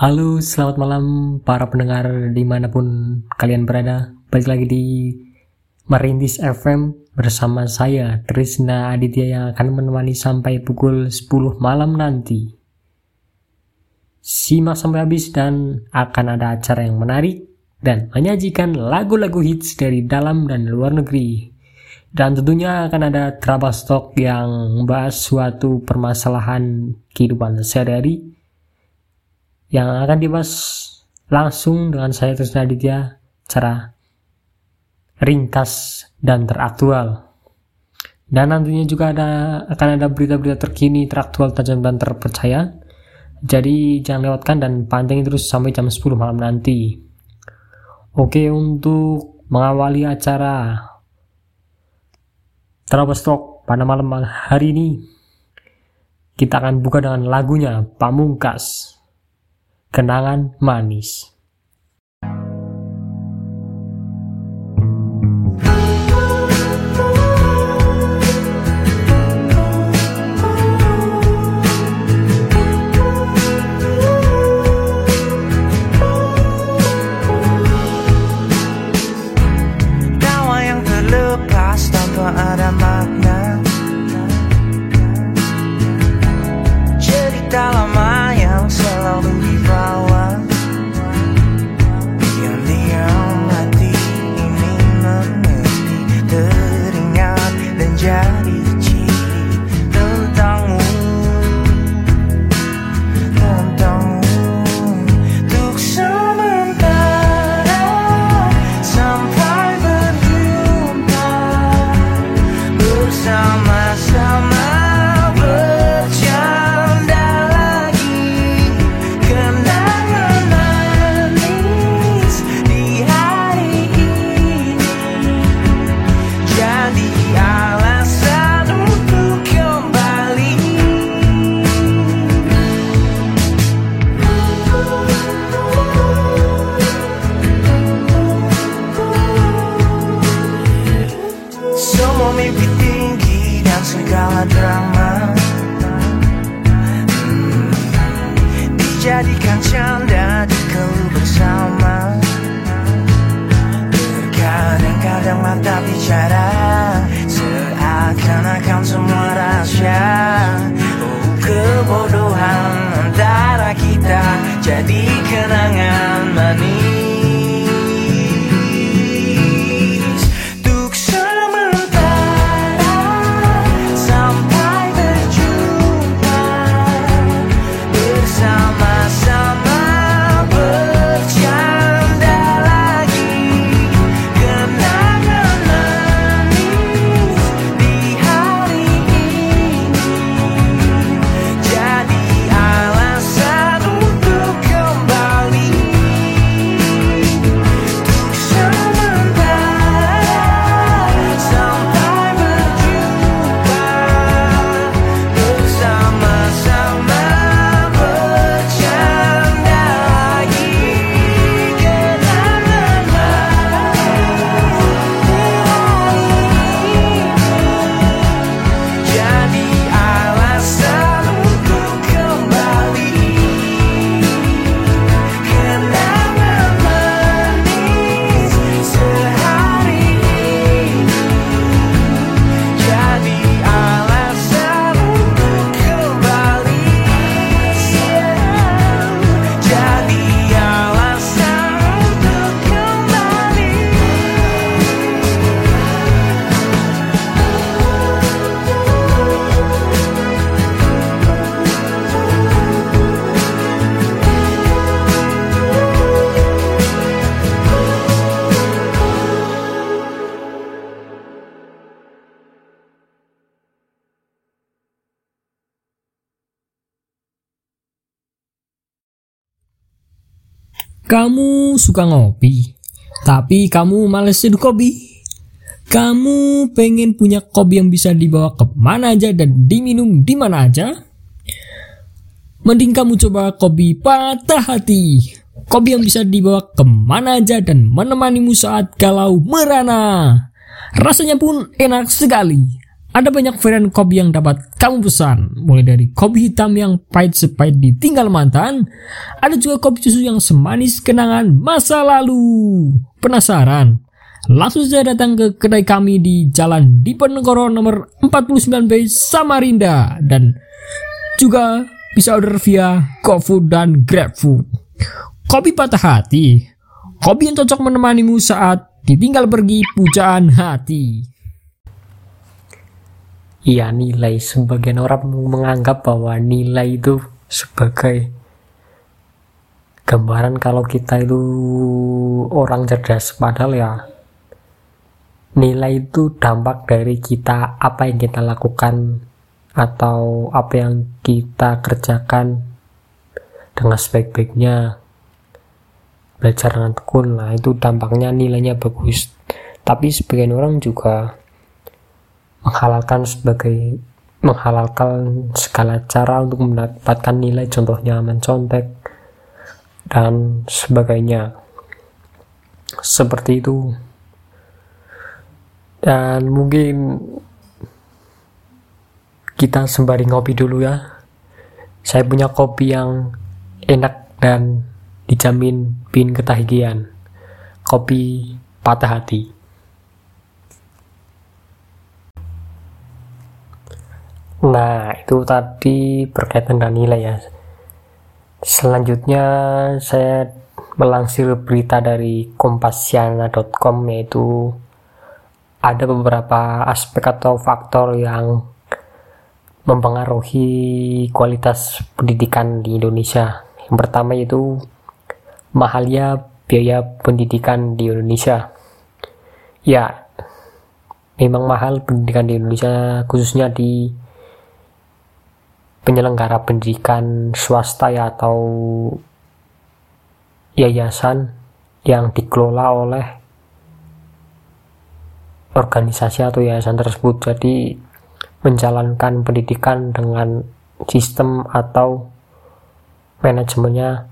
Halo, selamat malam para pendengar di mana pun kalian berada. Balik lagi di Merintis FM bersama saya Trisna Aditya yang akan menemani sampai pukul 10 malam nanti. Simak sampai habis dan akan ada acara yang menarik dan menyajikan lagu-lagu hits dari dalam dan luar negeri. Dan tentunya akan ada trouble stock yang membahas suatu permasalahan kehidupan sehari-hari yang akan dibahas langsung dengan saya Trisna Aditya cara ringkas dan teraktual. Dan nantinya juga ada akan ada berita-berita terkini, teraktual, tajam dan terpercaya. Jadi jangan lewatkan dan pantengin terus sampai jam 10 malam nanti. Oke, untuk mengawali acara Troublestalk pada malam hari ini kita akan buka dengan lagunya Pamungkas Kenangan Manis. Kamu suka ngopi, tapi kamu males seduh kopi. Kamu pengen punya kopi yang bisa dibawa ke mana aja dan diminum di mana aja? Mending kamu coba kopi patah hati. Kopi yang bisa dibawa ke mana aja dan menemanimu saat galau merana. Rasanya pun enak sekali. Ada banyak varian kopi yang dapat kamu pesan, mulai dari kopi hitam yang pahit sepahit ditinggal mantan, ada juga kopi susu yang semanis kenangan masa lalu. Penasaran? Langsung saja datang ke kedai kami di Jalan Diponegoro nomor 49B Samarinda dan juga bisa order via GoFood dan GrabFood. Kopi patah hati, kopi yang cocok menemanimu saat ditinggal pergi pujaan hati. Iya nilai. Sebagian orang menganggap bahwa nilai itu sebagai gambaran kalau kita itu orang cerdas. Padahal ya nilai itu dampak dari kita apa yang kita lakukan atau apa yang kita kerjakan dengan sebaik-baiknya. Belajar dengan tekun lah itu dampaknya nilainya bagus. Tapi sebagian orang juga menghalalkan sebagai menghalalkan segala cara untuk mendapatkan nilai contohnya mencontek dan sebagainya. Seperti itu. Dan mungkin kita sembari ngopi dulu ya. Saya punya kopi yang enak dan dijamin pin ketagihan. Kopi patah hati Nah, itu tadi berkaitan dengan nilai ya. Selanjutnya saya melansir berita dari kompasiana.com yaitu ada beberapa aspek atau faktor yang mempengaruhi kualitas pendidikan di Indonesia. Yang pertama yaitu mahalnya biaya pendidikan di Indonesia. Ya, memang mahal pendidikan di Indonesia khususnya di penyelenggara pendidikan swasta ya atau yayasan yang dikelola oleh organisasi atau yayasan tersebut. Jadi menjalankan pendidikan dengan sistem atau manajemennya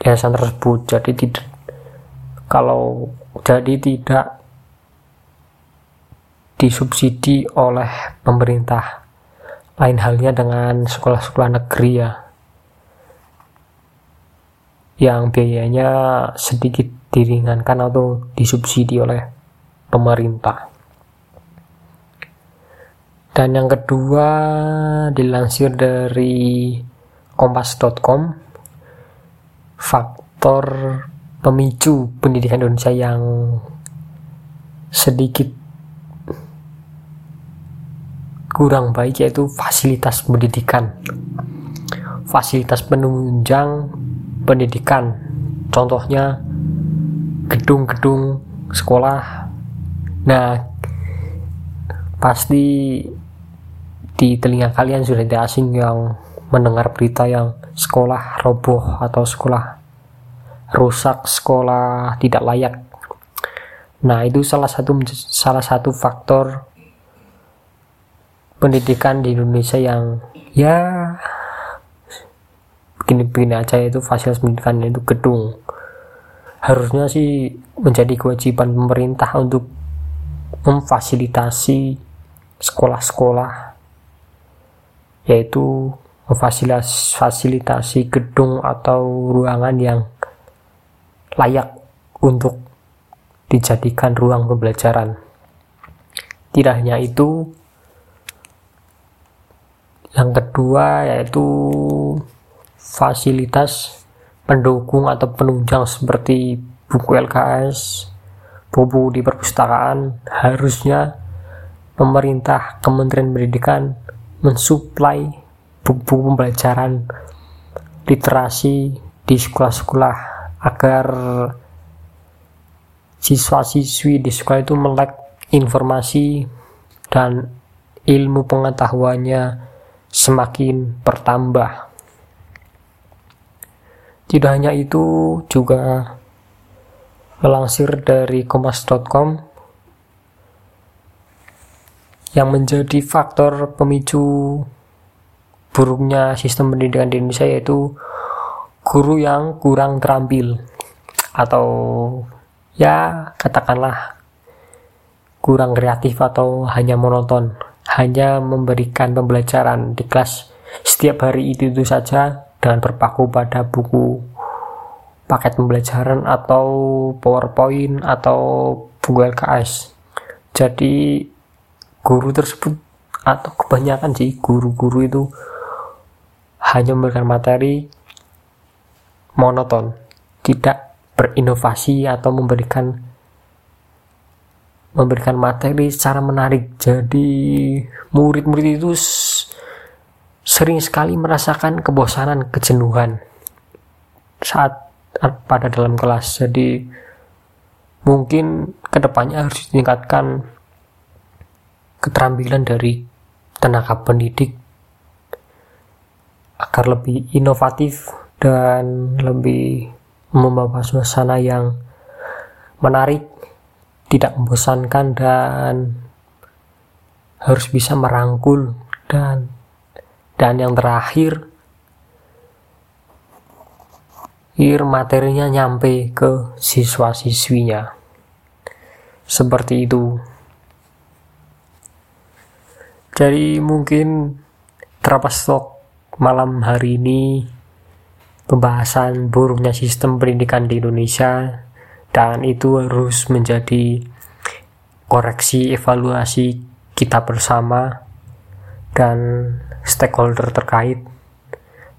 yayasan tersebut. Jadi tidak kalau jadi tidak disubsidi oleh pemerintah lain halnya dengan sekolah-sekolah negeri ya. Yang biayanya sedikit diringankan atau disubsidi oleh pemerintah. Dan yang kedua dilansir dari kompas.com faktor pemicu pendidikan Indonesia yang sedikit kurang baik yaitu fasilitas pendidikan. Fasilitas penunjang pendidikan. Contohnya gedung-gedung sekolah. Nah pasti di telinga kalian sudah tidak asing yang mendengar berita yang sekolah roboh atau sekolah rusak sekolah tidak layak. Nah itu salah satu salah satu faktor pendidikan di Indonesia yang ya begini-begini aja itu fasilitas pendidikan itu gedung. Harusnya sih menjadi kewajiban pemerintah untuk memfasilitasi sekolah-sekolah yaitu memfasilitasi gedung atau ruangan yang layak untuk dijadikan ruang pembelajaran. Tidak hanya itu yang kedua yaitu fasilitas pendukung atau penunjang seperti buku LKS, buku di perpustakaan harusnya pemerintah Kementerian Pendidikan mensuplai buku-buku pembelajaran literasi di sekolah-sekolah agar siswa-siswi di sekolah itu melek informasi dan ilmu pengetahuannya semakin bertambah. Tidak hanya itu, juga melansir dari kompas.com yang menjadi faktor pemicu buruknya sistem pendidikan di Indonesia yaitu guru yang kurang terampil atau ya katakanlah kurang kreatif atau hanya monoton hanya memberikan pembelajaran di kelas setiap hari itu itu saja dengan berpaku pada buku paket pembelajaran atau PowerPoint atau buku LKS. Jadi guru tersebut atau kebanyakan sih guru-guru itu hanya memberikan materi monoton, tidak berinovasi atau memberikan memberikan materi secara menarik. Jadi murid-murid itu sering sekali merasakan kebosanan, kejenuhan saat pada dalam kelas. Jadi mungkin ke depannya harus ditingkatkan keterampilan dari tenaga pendidik agar lebih inovatif dan lebih membawa suasana yang menarik, tidak membosankan dan harus bisa merangkul dan dan yang terakhir ir materinya nyampe ke siswa-siswinya. Seperti itu. Jadi mungkin Trapastok malam hari ini pembahasan buruknya sistem pendidikan di Indonesia dan itu harus menjadi koreksi evaluasi kita bersama dan stakeholder terkait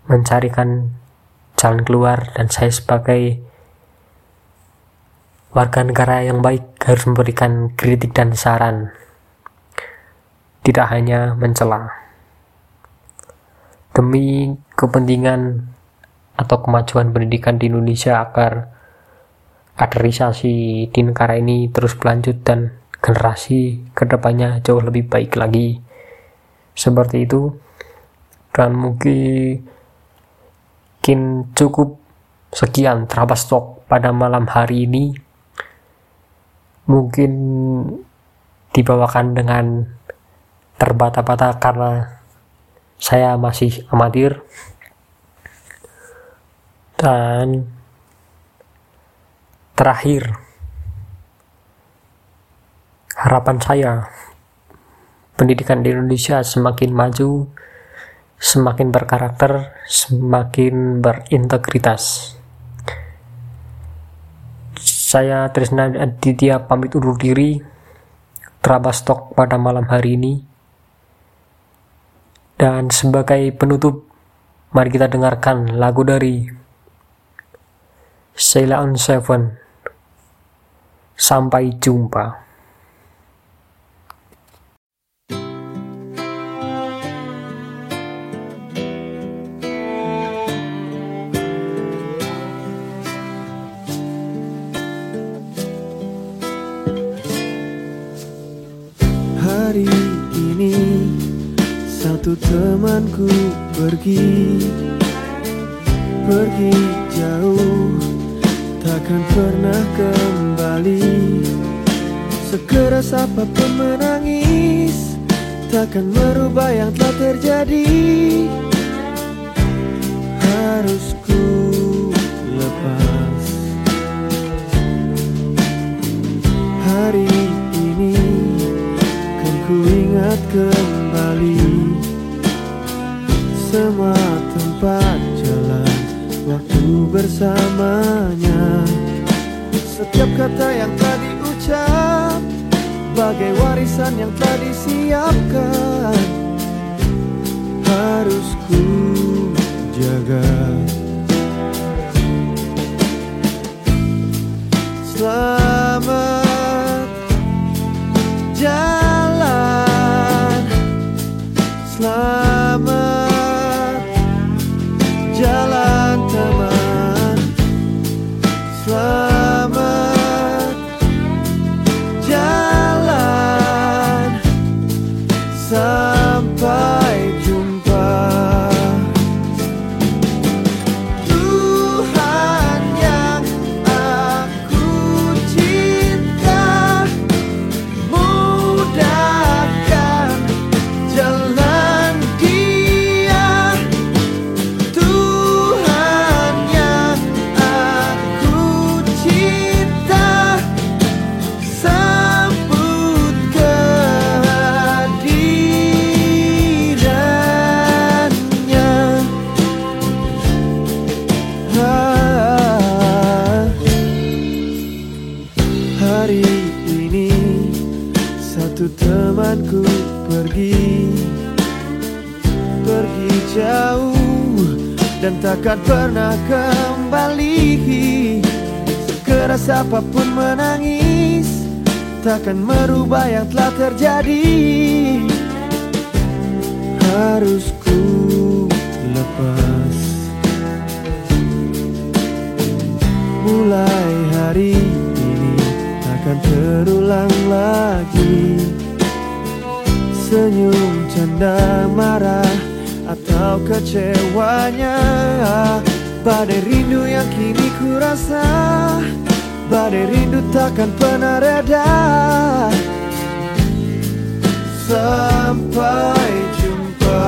mencarikan jalan keluar. Dan saya sebagai warga negara yang baik harus memberikan kritik dan saran tidak hanya mencela. Demi kepentingan atau kemajuan pendidikan di Indonesia agar kaderisasi di negara ini terus berlanjut dan generasi ke depannya jauh lebih baik lagi. Seperti itu. Dan mungkin cukup sekian Trabas Talk pada malam hari ini. Mungkin dibawakan dengan terbata-bata karena saya masih amatir. Dan terakhir harapan saya pendidikan di Indonesia semakin maju semakin berkarakter, semakin berintegritas. Saya Trisna Aditya pamit undur diri. Trabastok pada malam hari ini. Dan sebagai penutup, mari kita dengarkan lagu dari Sheila on Seven. Sampai jumpa. Hari ini satu temanku pergi Takkan merubah yang telah terjadi hari ini Satu temanku pergi. Pergi jauh Dan takkan pernah kembali. Sekeras apa pun menangis Takkan merubah yang telah terjadi. Harus ku lepas. Mulai hari ini Takkan terulang lagi. Senyum, canda, marah Atau kecewanya. Badai rindu yang kini ku rasa. Badai rindu takkan pernah reda. Sampai jumpa